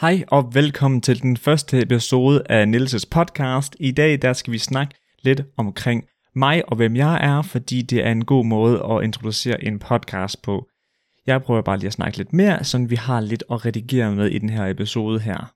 Hej og velkommen til den første episode af Nils' podcast. I dag der skal vi snakke lidt omkring mig og hvem jeg er, fordi det er en god måde at introducere en podcast på. Jeg prøver bare lige at snakke lidt mere, så vi har lidt at redigere med i den her episode her.